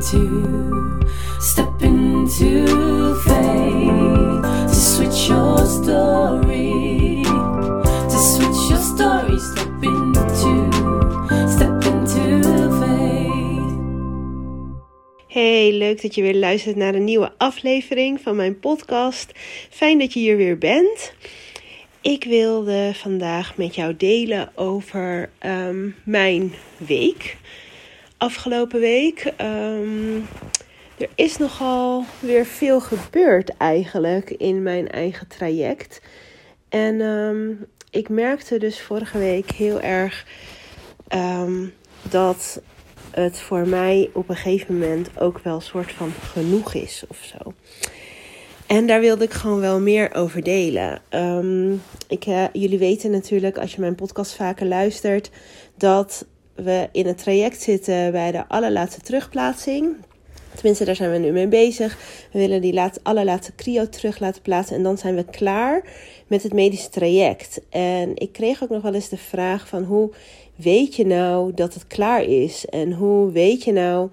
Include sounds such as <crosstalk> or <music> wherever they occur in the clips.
into, step into faith to switch your story, to switch your story, step into, step into faith. Hey, leuk dat je weer luistert naar een nieuwe aflevering van mijn podcast. Fijn dat je hier weer bent. Ik wilde vandaag met jou delen over ehm, mijn week. Afgelopen week. Ehm, er is nogal weer veel gebeurd eigenlijk in mijn eigen traject. En ehm, ik merkte dus vorige week heel erg dat het voor mij op een gegeven moment ook wel een soort van genoeg is of zo. En daar wilde ik gewoon wel meer over delen. Ik, uh, jullie weten natuurlijk, als je mijn podcast vaker luistert, dat we in het traject zitten bij de allerlaatste terugplaatsing. Tenminste, daar zijn we nu mee bezig. We willen die laat, allerlaatste cryo terug laten plaatsen. En dan zijn we klaar met het medische traject. En ik kreeg ook nog wel eens de vraag van hoe weet je nou dat het klaar is? En hoe weet je nou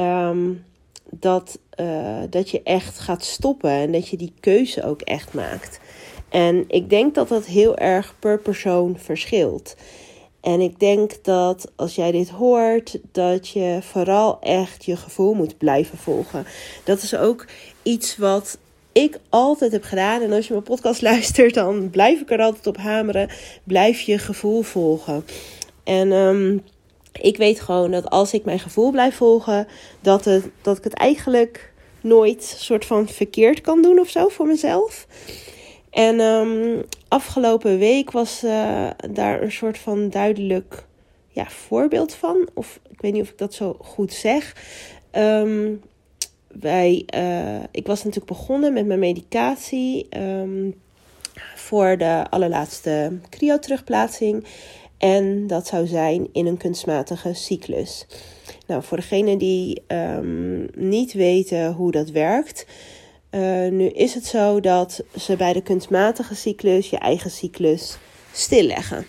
um, dat, uh, dat je echt gaat stoppen en dat je die keuze ook echt maakt? En ik denk dat dat heel erg per persoon verschilt. En ik denk dat als jij dit hoort, dat je vooral echt je gevoel moet blijven volgen. Dat is ook iets wat ik altijd heb gedaan. En als je mijn podcast luistert, dan blijf ik er altijd op hameren. Blijf je gevoel volgen. En um, ik weet gewoon dat als ik mijn gevoel blijf volgen, dat, het, dat ik het eigenlijk nooit soort van verkeerd kan doen of zo voor mezelf. En um, afgelopen week was uh, daar een soort van duidelijk ja, voorbeeld van. Of ik weet niet of ik dat zo goed zeg. Um, wij, uh, ik was natuurlijk begonnen met mijn medicatie um, voor de allerlaatste cryo-terugplaatsing. En dat zou zijn in een kunstmatige cyclus. Nou, voor degenen die um, niet weten hoe dat werkt. Uh, nu is het zo dat ze bij de kunstmatige cyclus je eigen cyclus stilleggen.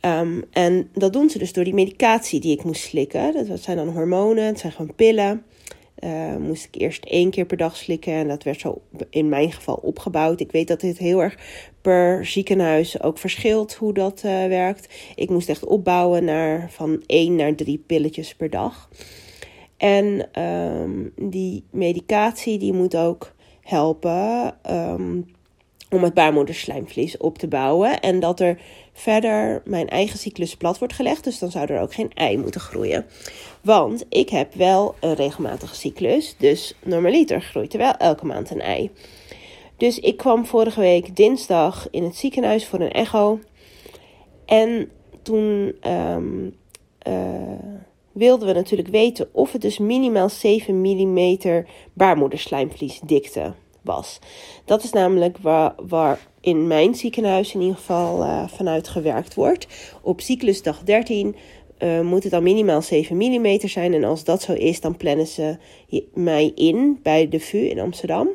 Um, en dat doen ze dus door die medicatie die ik moest slikken. Dat zijn dan hormonen, het zijn gewoon pillen. Uh, moest ik eerst één keer per dag slikken. En dat werd zo in mijn geval opgebouwd. Ik weet dat dit heel erg per ziekenhuis ook verschilt hoe dat uh, werkt. Ik moest echt opbouwen naar van één naar drie pilletjes per dag. En um, die medicatie die moet ook helpen um, om het baarmoederslijmvlies op te bouwen. En dat er verder mijn eigen cyclus plat wordt gelegd. Dus dan zou er ook geen ei moeten groeien. Want ik heb wel een regelmatige cyclus. Dus normaliter groeit er wel elke maand een ei. Dus ik kwam vorige week dinsdag in het ziekenhuis voor een echo. En toen um, uh, wilden we natuurlijk weten of het dus minimaal 7 mm baarmoederslijmvliesdikte was. Dat is namelijk waar, waar in mijn ziekenhuis in ieder geval uh, vanuit gewerkt wordt. Op cyclusdag 13 uh, moet het dan minimaal 7 mm zijn. En als dat zo is, dan plannen ze mij in bij de VU in Amsterdam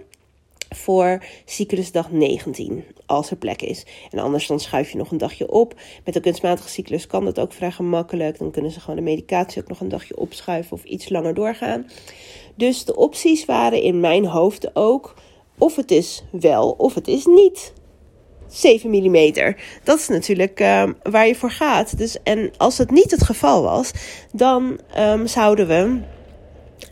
voor cyclusdag 19, als er plek is. En anders dan schuif je nog een dagje op. Met een kunstmatige cyclus kan dat ook vrij gemakkelijk. Dan kunnen ze gewoon de medicatie ook nog een dagje opschuiven of iets langer doorgaan. Dus de opties waren in mijn hoofd ook of het is wel of het is niet 7 mm. Dat is natuurlijk um, waar je voor gaat. Dus, en als het niet het geval was, dan um, zouden we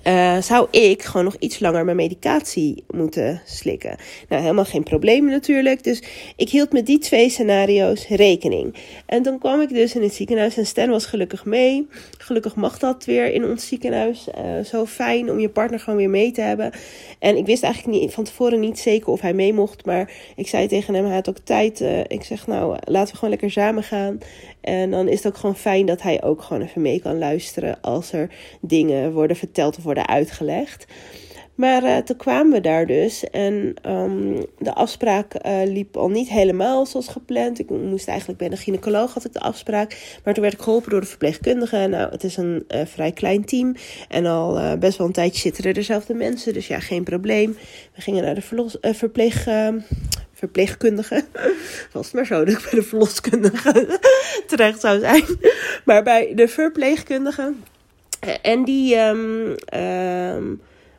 uh, zou ik gewoon nog iets langer mijn medicatie moeten slikken. Nou, helemaal geen probleem natuurlijk. Dus ik hield met die twee scenario's rekening. En dan kwam ik dus in het ziekenhuis en Stan was gelukkig mee. Gelukkig mag dat weer in ons ziekenhuis. Uh, zo fijn om je partner gewoon weer mee te hebben. En ik wist eigenlijk niet, van tevoren niet zeker of hij mee mocht. Maar ik zei tegen hem, hij had ook tijd. Uh, ik zeg nou, laten we gewoon lekker samen gaan. En dan is het ook gewoon fijn dat hij ook gewoon even mee kan luisteren als er dingen worden verteld of worden uitgelegd. Maar uh, toen kwamen we daar dus en um, de afspraak uh, liep al niet helemaal zoals gepland. Ik moest eigenlijk bij de gynaecoloog had ik de afspraak, maar toen werd ik geholpen door de verpleegkundige. Nou, het is een uh, vrij klein team en al best wel een tijdje zitten er dezelfde mensen, dus ja, geen probleem. We gingen naar de verpleeg verpleegkundige. <laughs> Was het maar zo dat ik bij de verloskundige <laughs> terecht zou zijn. <laughs> Maar bij de verpleegkundige en die ehm, ehm,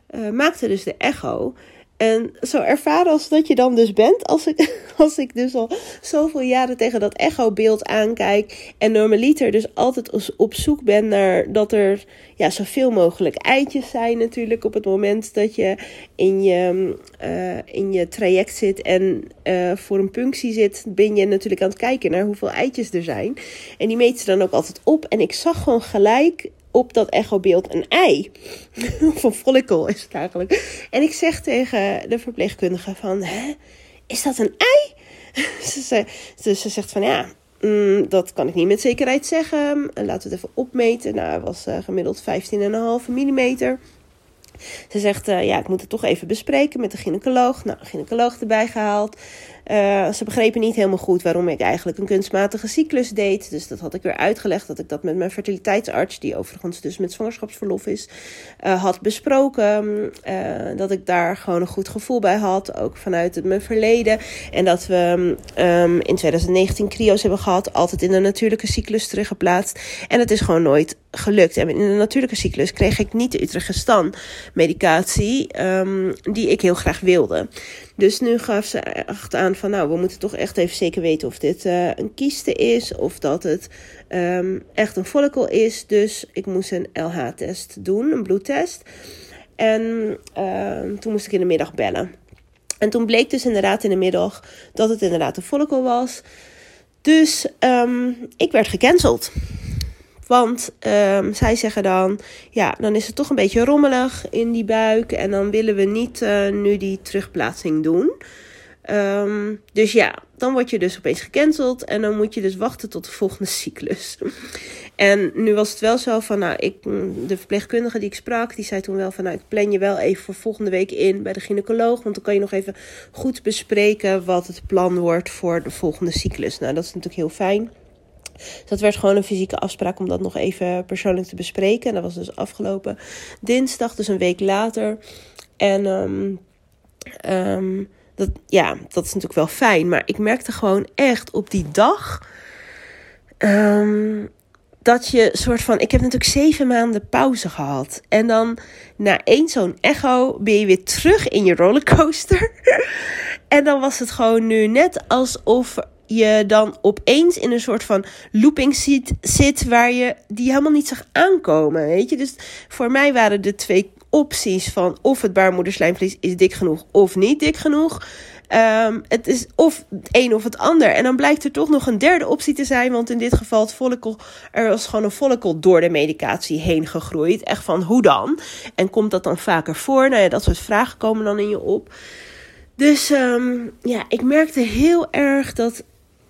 eh, maakte dus de echo. En zo ervaren als dat je dan dus bent, als ik, <laughs> als ik dus al zoveel jaren tegen dat echo-beeld aankijk. En normaliter dus altijd op zoek ben naar dat er ja, zoveel mogelijk eitjes zijn natuurlijk. Op het moment dat je in je, uh, in je traject zit en uh, voor een punctie zit, ben je natuurlijk aan het kijken naar hoeveel eitjes er zijn. En die meten ze dan ook altijd op. En ik zag gewoon gelijk op dat echobeeld een ei. <laughs> of een is het eigenlijk. En ik zeg tegen de verpleegkundige van, hè, is dat een ei? <laughs> ze, ze, ze zegt van, ja, mm, dat kan ik niet met zekerheid zeggen. Laten we het even opmeten. Nou, het was uh, gemiddeld 15,5 mm. Ze zegt, uh, ja, ik moet het toch even bespreken met de gynaecoloog. Nou, gynaecoloog erbij gehaald. Uh, ze begrepen niet helemaal goed waarom ik eigenlijk een kunstmatige cyclus deed. Dus dat had ik weer uitgelegd dat ik dat met mijn fertiliteitsarts, die overigens dus met zwangerschapsverlof is, uh, had besproken. Uh, dat ik daar gewoon een goed gevoel bij had, ook vanuit het, mijn verleden. En dat we um, in 2019 cryo's hebben gehad, altijd in de natuurlijke cyclus teruggeplaatst. En het is gewoon nooit gelukt. En in de natuurlijke cyclus kreeg ik niet de Utrecht medicatie um, die ik heel graag wilde. Dus nu gaf ze echt aan van nou, we moeten toch echt even zeker weten of dit uh, een kieste is of dat het um, echt een follicle is. Dus ik moest een LH-test doen, een bloedtest. En uh, toen moest ik in de middag bellen. En toen bleek dus inderdaad in de middag dat het inderdaad een follicle was. Dus um, ik werd gecanceld. Want zij zeggen dan, ja, dan is het toch een beetje rommelig in die buik. En dan willen we niet uh, nu die terugplaatsing doen. Um, dus ja, dan word je dus opeens gecanceld. En dan moet je dus wachten tot de volgende <laughs> cyclus. en nu was het wel zo van, nou, ik, de verpleegkundige die ik sprak, die zei toen wel van, nou, ik plan je wel even voor volgende week in bij de gynaecoloog. Want dan kan je nog even goed bespreken wat het plan wordt voor de volgende cyclus. Nou, dat is natuurlijk heel fijn. Dus dat werd gewoon een fysieke afspraak om dat nog even persoonlijk te bespreken. En dat was dus afgelopen dinsdag, dus een week later. En um, um, ja, dat is natuurlijk wel fijn. Maar ik merkte gewoon echt op die dag. Um, dat je soort van. Ik heb natuurlijk zeven maanden pauze gehad. En dan na één zo'n echo ben je weer terug in je rollercoaster. <laughs> en dan was het gewoon nu net alsof je dan opeens in een soort van looping zit, zit waar je die helemaal niet zag aankomen. Weet je, dus voor mij waren de twee opties van of het baarmoederslijmvlies is dik genoeg of niet dik genoeg. Um, het is of het een of het ander. En dan blijkt er toch nog een derde optie te zijn. Want in dit geval het follicle, er was gewoon een follicle door de medicatie heen gegroeid. Echt van hoe dan? En komt dat dan vaker voor? Nou ja, dat soort vragen komen dan in je op. Dus um, ja, ik merkte heel erg dat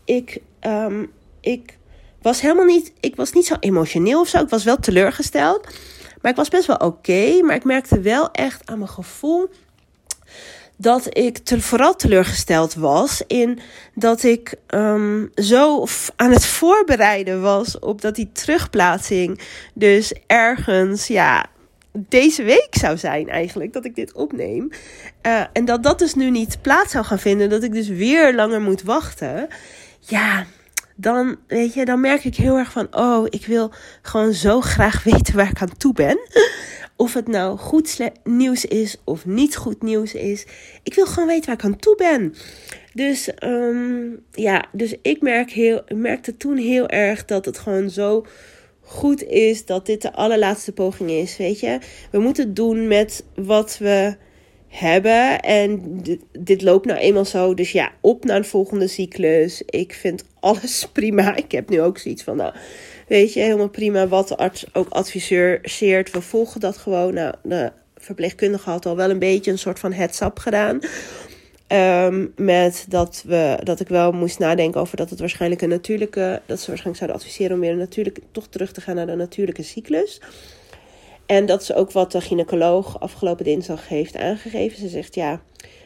ik, um, ik was helemaal niet, ik was niet zo emotioneel of zo. Ik was wel teleurgesteld. Maar ik was best wel oké. Maar ik merkte wel echt aan mijn gevoel dat ik te, vooral teleurgesteld was in dat ik um, zo aan het voorbereiden was op dat die terugplaatsing dus ergens, ja, deze week zou zijn eigenlijk, dat ik dit opneem. Uh, en dat dat dus nu niet plaats zou gaan vinden, dat ik dus weer langer moet wachten ja, dan, weet je, dan merk ik heel erg van, oh, ik wil gewoon zo graag <laughs> weten waar ik aan toe ben. Of het nou goed nieuws is of niet goed nieuws is. Ik wil gewoon weten waar ik aan toe ben. Dus um, ja, dus ik, merk heel, merkte toen heel erg dat het gewoon zo goed is dat dit de allerlaatste poging is. Weet je, we moeten doen met wat we hebben. En dit, loopt nou eenmaal zo. Dus ja, op naar een volgende cyclus. Ik vind alles <laughs> prima. Ik heb nu ook zoiets van, nou, weet je, helemaal prima wat de arts ook adviseert. We volgen dat gewoon. Nou, de verpleegkundige had al wel een beetje een soort van heads-up gedaan. Um, met dat, we, dat ik wel moest nadenken over dat het waarschijnlijk een natuurlijke... dat ze waarschijnlijk zouden adviseren om weer een natuurlijke... toch terug te gaan naar de natuurlijke cyclus. En dat is ook wat de gynaecoloog afgelopen dinsdag heeft aangegeven. Ze zegt ja,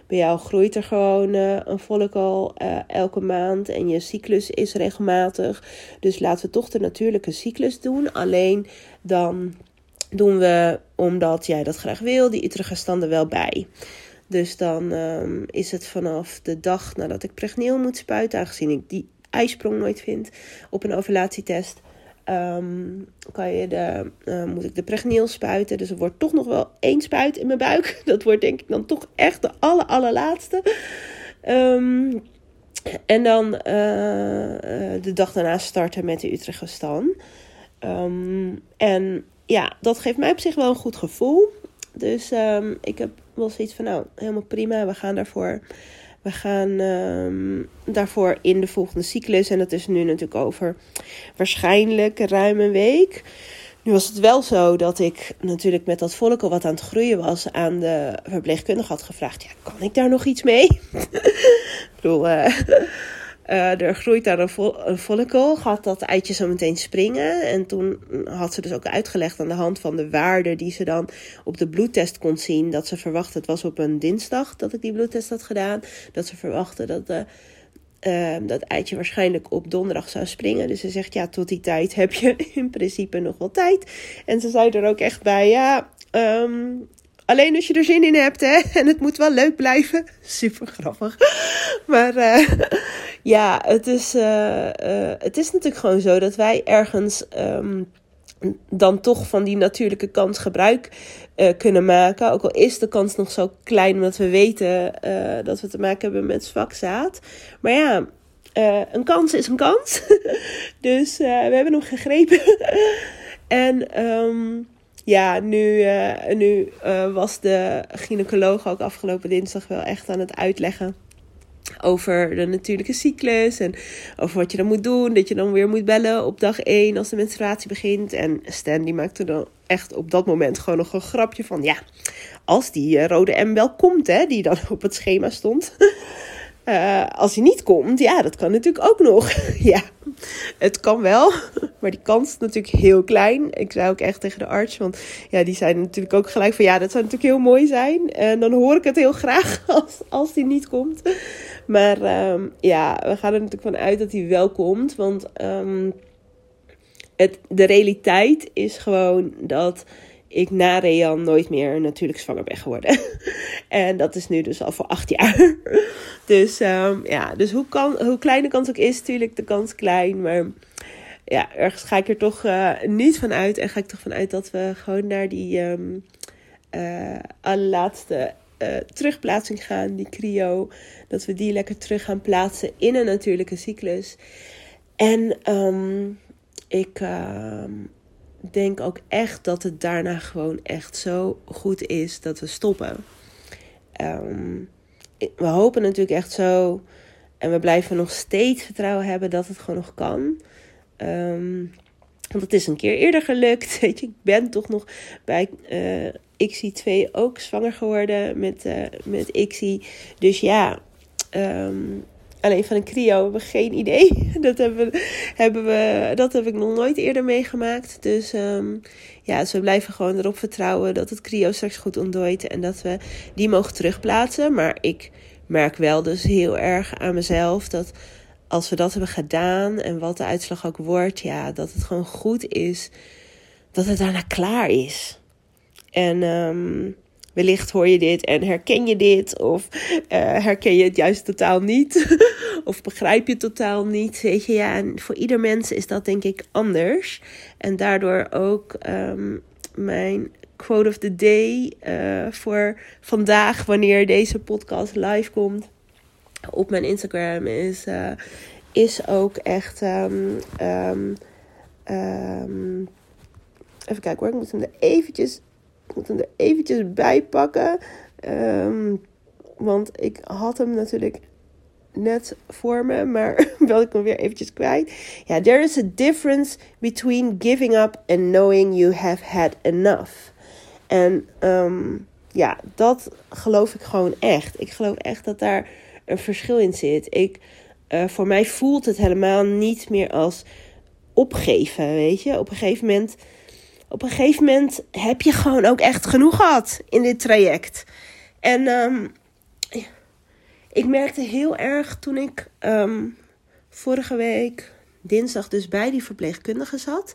bij jou groeit er gewoon uh, een follicle uh, elke maand en je cyclus is regelmatig. Dus laten we toch de natuurlijke cyclus doen. Alleen dan doen we, omdat jij dat graag wil, die er wel bij. Dus dan um, is het vanaf de dag nadat ik pregneel moet spuiten, aangezien ik die ijsprong nooit vind op een ovulatietest ehm, kan je de, eh, moet ik de pregneel spuiten. Dus er wordt toch nog wel één spuit in mijn buik. <laughs> Dat wordt denk ik dan toch echt de aller, allerlaatste. Ehm, en dan eh, eh, de dag daarna starten met de Utrechtstan. Um, en ja, dat geeft mij op zich wel een goed gevoel. Dus um, ik heb wel zoiets van, nou, helemaal prima. We gaan daarvoor. We gaan um, daarvoor in de volgende cyclus. En dat is nu natuurlijk over waarschijnlijk ruim een week. Nu was het wel zo dat ik natuurlijk met dat volk al wat aan het groeien was, aan de verpleegkundige had gevraagd: ja, kan ik daar nog iets mee? <laughs> ik bedoel, uh, uh, er groeit daar een, vo een follicle, gaat dat eitje zo meteen springen. En toen had ze dus ook uitgelegd aan de hand van de waarden die ze dan op de bloedtest kon zien. Dat ze verwachtte, het was op een dinsdag dat ik die bloedtest had gedaan, dat ze verwachtte dat de uh, dat eitje waarschijnlijk op donderdag zou springen. Dus ze zegt, ja, tot die tijd heb je <laughs> in principe nog wel tijd. En ze zei er ook echt bij, ja, um, alleen als je er zin in hebt, hè. <laughs> En het moet wel leuk blijven. <laughs> Super grappig. Maar uh, <laughs> ja, het is, uh, het is natuurlijk gewoon zo dat wij ergens... Um, dan toch van die natuurlijke kans gebruik kunnen maken. Ook al is de kans nog zo klein, omdat we weten dat we te maken hebben met zwak zaad. Maar ja, een kans is een kans. dus we hebben hem gegrepen. en um, ja, nu, nu was de gynaecoloog ook afgelopen dinsdag wel echt aan het uitleggen over de natuurlijke cyclus en over wat je dan moet doen. Dat je dan weer moet bellen op dag 1 als de menstruatie begint. En Stan die maakte dan echt op dat moment gewoon nog een grapje van... Ja, als die uh, rode M wel komt, hè, die dan <laughs> op het schema stond... Uh, <laughs> als hij niet komt, ja, dat kan natuurlijk ook nog. <laughs> ja, het kan wel, <laughs> maar die kans is natuurlijk heel klein. Ik zei ook echt tegen de arts, want ja, die zei natuurlijk ook gelijk van ja, dat zou natuurlijk heel mooi zijn. En dan hoor ik het heel graag <laughs> als, als die niet komt. Maar um, ja, we gaan er natuurlijk van uit dat hij wel komt, want um, het, de realiteit is gewoon dat ik na Rean nooit meer natuurlijk zwanger ben geworden. <laughs> en dat is nu dus al voor acht jaar. <laughs> dus um, ja, dus hoe, kan, hoe klein kans ook is, natuurlijk de kans klein. Maar ja, ergens ga ik er toch uh, niet van uit. En ga ik toch vanuit dat we gewoon naar die um, uh, allerlaatste uh, terugplaatsing gaan, die cryo. Dat we die lekker terug gaan plaatsen in een natuurlijke cyclus. En um, ik denk ook echt dat het daarna gewoon echt zo goed is dat we stoppen. Um, we hopen natuurlijk echt zo. En we blijven nog steeds vertrouwen hebben dat het gewoon nog kan. Um, want het is een keer eerder gelukt. <laughs> Weet je, ik ben toch nog bij uh, eh, XI2 ook zwanger geworden met, uh, met XI. Dus ja, um, Alleen van een cryo hebben we geen idee. <laughs> Dat, hebben hebben we, dat heb ik nog nooit eerder meegemaakt. Dus um, ja, dus we blijven gewoon erop vertrouwen dat het cryo straks goed ontdooit. En dat we die mogen terugplaatsen. Maar ik merk wel dus heel erg aan mezelf dat als we dat hebben gedaan en wat de uitslag ook wordt, ja, dat het gewoon goed is dat het daarna klaar is. En um, Wellicht hoor je dit en herken je dit, of uh, herken je het juist totaal niet, <laughs> of begrijp je het totaal niet. Weet je, ja, en voor ieder mens is dat denk ik anders. En daardoor ook um, mijn quote of the day uh, voor vandaag, wanneer deze podcast live komt op mijn Instagram, is, uh, is ook echt. Um, um, even kijken hoor, ik moet hem er eventjes ik moet hem er eventjes bij pakken. Um, want ik had hem natuurlijk net voor me, maar <laughs> wil ik hem weer eventjes kwijt. Ja, there is a difference between giving up and knowing you have had enough. En um, ja, dat geloof ik gewoon echt. Ik geloof echt dat daar een verschil in zit. Ik, uh, voor mij voelt het helemaal niet meer als opgeven, weet je. Op een gegeven moment op een gegeven moment heb je gewoon ook echt genoeg gehad in dit traject. En um, ik merkte heel erg toen ik um, vorige week dinsdag dus bij die verpleegkundige zat.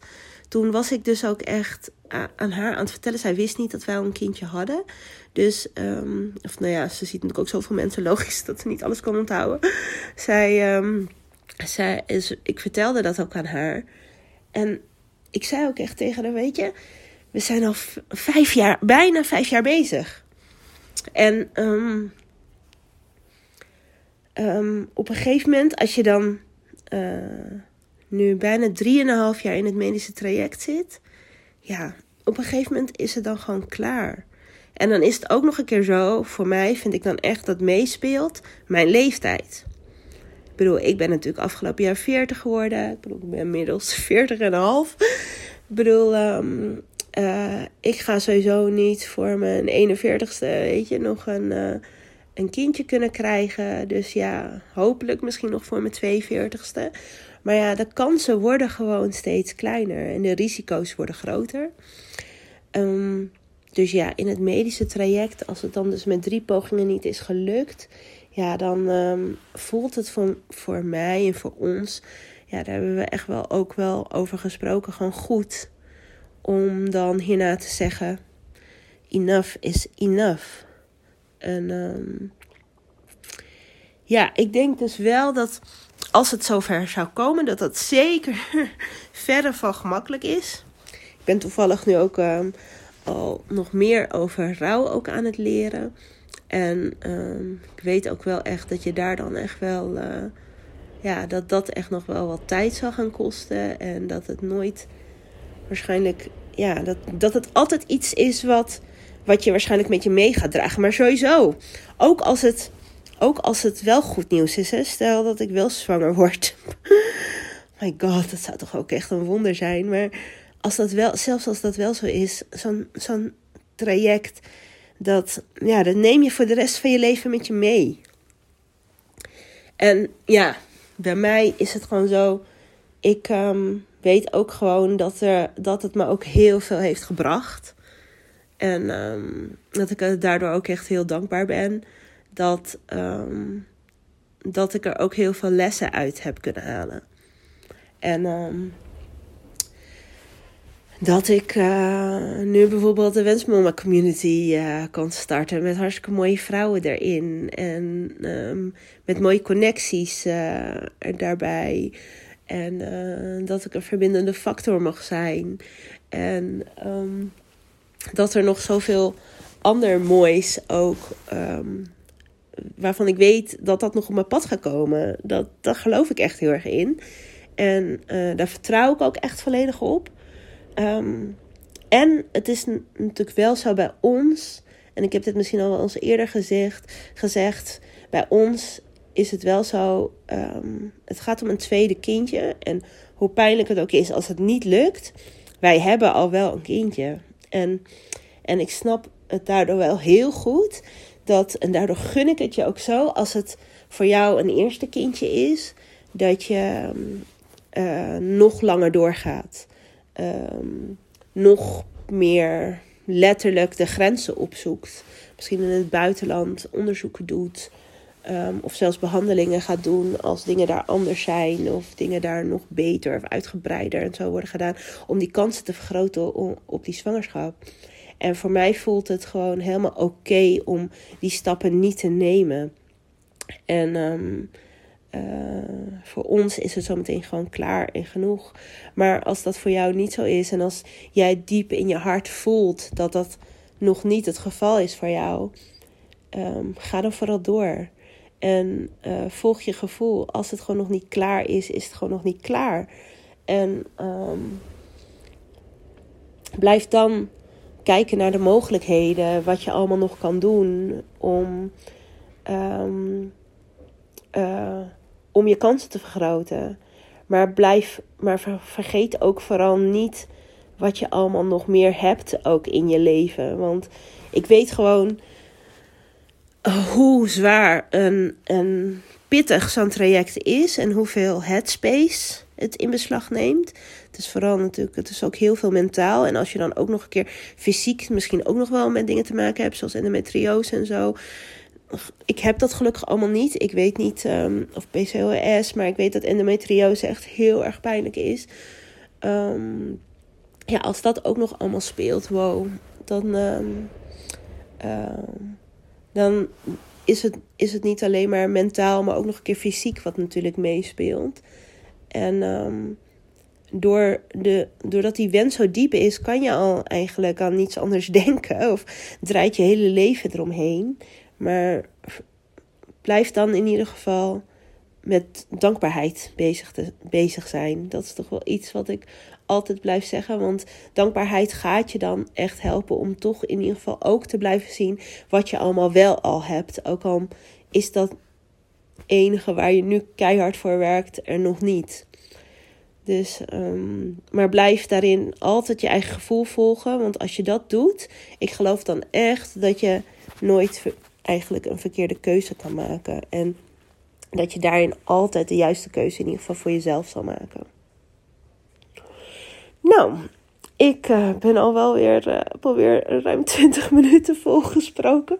Toen was ik dus ook echt aan haar aan het vertellen. Zij wist niet dat wij al een kindje hadden. Dus, um, of nou ja, ze ziet natuurlijk ook zoveel mensen logisch dat ze niet alles kon onthouden. Zij, zij is, ik vertelde dat ook aan haar. En ik zei ook echt tegen haar, weet je, we zijn al vijf jaar, bijna vijf jaar bezig. En um, um, op een gegeven moment, als je dan uh, nu bijna drieënhalf jaar in het medische traject zit, ja, op een gegeven moment is het dan gewoon klaar. En dan is het ook nog een keer zo, voor mij vind ik dan echt dat meespeelt mijn leeftijd. Bedoel, ik ben natuurlijk afgelopen jaar 40 geworden. Ik bedoel, ik ben inmiddels <laughs> 40 en een half. Ik bedoel, um, uh, ik ga sowieso niet voor mijn 41ste, weet je, nog een, uh, een kindje kunnen krijgen. Dus ja, hopelijk misschien nog voor mijn 42ste. Maar ja, de kansen worden gewoon steeds kleiner en de risico's worden groter. Um, dus ja, in het medische traject, als het dan dus met drie pogingen niet is gelukt, ja, dan um, voelt het voor, voor mij en voor ons, ja, daar hebben we echt wel ook wel over gesproken, gewoon goed om dan hierna te zeggen: enough is enough. En um, ja, ik denk dus wel dat als het zover zou komen, dat dat zeker <laughs> verder van gemakkelijk is. Ik ben toevallig nu ook um, al nog meer over rouw ook aan het leren. En um, ik weet ook wel echt dat je daar dan echt wel. Uh, ja, dat dat echt nog wel wat tijd zal gaan kosten. En dat het nooit waarschijnlijk. Ja, dat, dat het altijd iets is wat, wat je waarschijnlijk met je mee gaat dragen. Maar sowieso, ook als het, ook als het wel goed nieuws is. Hè? Stel dat ik wel zwanger word. <laughs> My god, dat zou toch ook echt een wonder zijn. Maar als dat wel, zelfs als dat wel zo is, zo'n zo'n traject, dat, ja, dat neem je voor de rest van je leven met je mee. En ja, bij mij is het gewoon zo. Ik um, weet ook gewoon dat, er, dat het me ook heel veel heeft gebracht. En um, dat ik daardoor ook echt heel dankbaar ben. Dat, um, dat ik er ook heel veel lessen uit heb kunnen halen. En dat ik uh, nu bijvoorbeeld de Wensmama Community uh, kan starten met hartstikke mooie vrouwen erin. En um, met mooie connecties uh, daarbij. En dat ik een verbindende factor mag zijn. En um, dat er nog zoveel ander moois ook. Um, waarvan ik weet dat dat nog op mijn pad gaat komen. Dat, daar geloof ik echt heel erg in. En daar vertrouw ik ook echt volledig op. Um, en het is natuurlijk wel zo bij ons, en ik heb dit misschien al eens eerder gezegd, gezegd bij ons is het wel zo, um, het gaat om een tweede kindje. En hoe pijnlijk het ook is als het niet lukt, wij hebben al wel een kindje. En, en ik snap het daardoor wel heel goed. Dat, en daardoor gun ik het je ook zo, als het voor jou een eerste kindje is, dat je uh, nog langer doorgaat um, nog meer letterlijk de grenzen opzoekt. Misschien in het buitenland onderzoeken doet. Um, of zelfs behandelingen gaat doen als dingen daar anders zijn. Of dingen daar nog beter of uitgebreider en zo worden gedaan. Om die kansen te vergroten op die zwangerschap. En voor mij voelt het gewoon helemaal oké om die stappen niet te nemen. En um, uh, voor ons is het zometeen gewoon klaar en genoeg. Maar als dat voor jou niet zo is en als jij diep in je hart voelt dat dat nog niet het geval is voor jou, um, ga dan vooral door. En uh, volg je gevoel. Als het gewoon nog niet klaar is, is het gewoon nog niet klaar. En um, blijf dan kijken naar de mogelijkheden, wat je allemaal nog kan doen om. Um, uh, om je kansen te vergroten. Maar blijf, maar vergeet ook vooral niet wat je allemaal nog meer hebt ook in je leven. Want ik weet gewoon hoe zwaar een, een pittig zo'n traject is en hoeveel headspace het in beslag neemt. Het is vooral natuurlijk, het is ook heel veel mentaal. En als je dan ook nog een keer fysiek misschien ook nog wel met dingen te maken hebt, zoals endometriose en zo ik heb dat gelukkig allemaal niet. Ik weet niet um, of PCOS, maar ik weet dat endometriose echt heel erg pijnlijk is. Um, ja, als dat ook nog allemaal speelt, wow, dan, um, dan is, het, is het niet alleen maar mentaal, maar ook nog een keer fysiek wat natuurlijk meespeelt. En door de, doordat die wens zo diep is, kan je al eigenlijk aan niets anders <laughs> denken. Of draait je hele leven eromheen. Maar blijf dan in ieder geval met dankbaarheid bezig, te, bezig zijn. Dat is toch wel iets wat ik altijd blijf zeggen. Want dankbaarheid gaat je dan echt helpen om toch in ieder geval ook te blijven zien wat je allemaal wel al hebt. Ook al is dat enige waar je nu keihard voor werkt er nog niet. Dus, um, maar blijf daarin altijd je eigen gevoel volgen. Want als je dat doet, ik geloof dan echt dat je nooit eigenlijk een verkeerde keuze kan maken. En dat je daarin altijd de juiste keuze in ieder geval voor jezelf zal maken. Nou, ik uh, ben al wel weer, uh, ruim <laughs> 20 minuten volgesproken.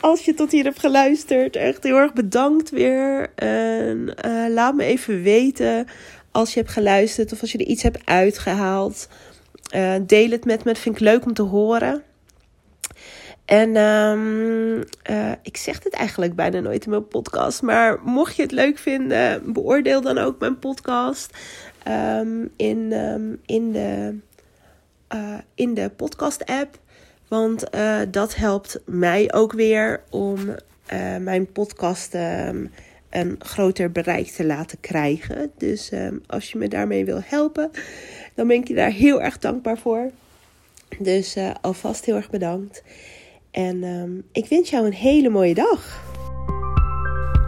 Als je tot hier hebt geluisterd, echt heel erg bedankt weer. En uh, laat me even weten als je hebt geluisterd of als je er iets hebt uitgehaald. deel het met me, vind ik leuk om te horen. En um, uh, ik zeg dit eigenlijk bijna nooit in mijn podcast. Maar mocht je het leuk vinden, beoordeel dan ook mijn podcast um, in, um, in de, uh, in de podcast-app. Want uh, dat helpt mij ook weer om mijn podcast een groter bereik te laten krijgen. Dus als je me daarmee wil helpen, dan ben ik je daar heel erg dankbaar voor. Dus alvast heel erg bedankt. En ehm, ik wens jou een hele mooie dag.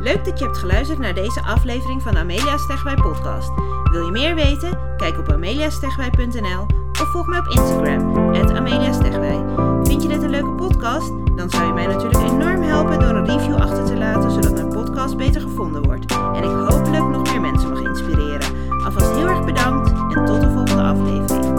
Leuk dat je hebt geluisterd naar deze aflevering van de Amelia Stegwij podcast. Wil je meer weten? Kijk op ameliastegwij.nl of volg mij op Instagram, ameliastegwij. Vind je dit een leuke podcast? Dan zou je mij natuurlijk enorm helpen door een review achter te laten, zodat mijn podcast beter gevonden wordt. En ik hopelijk nog meer mensen mag inspireren. Alvast heel erg bedankt en tot de volgende aflevering.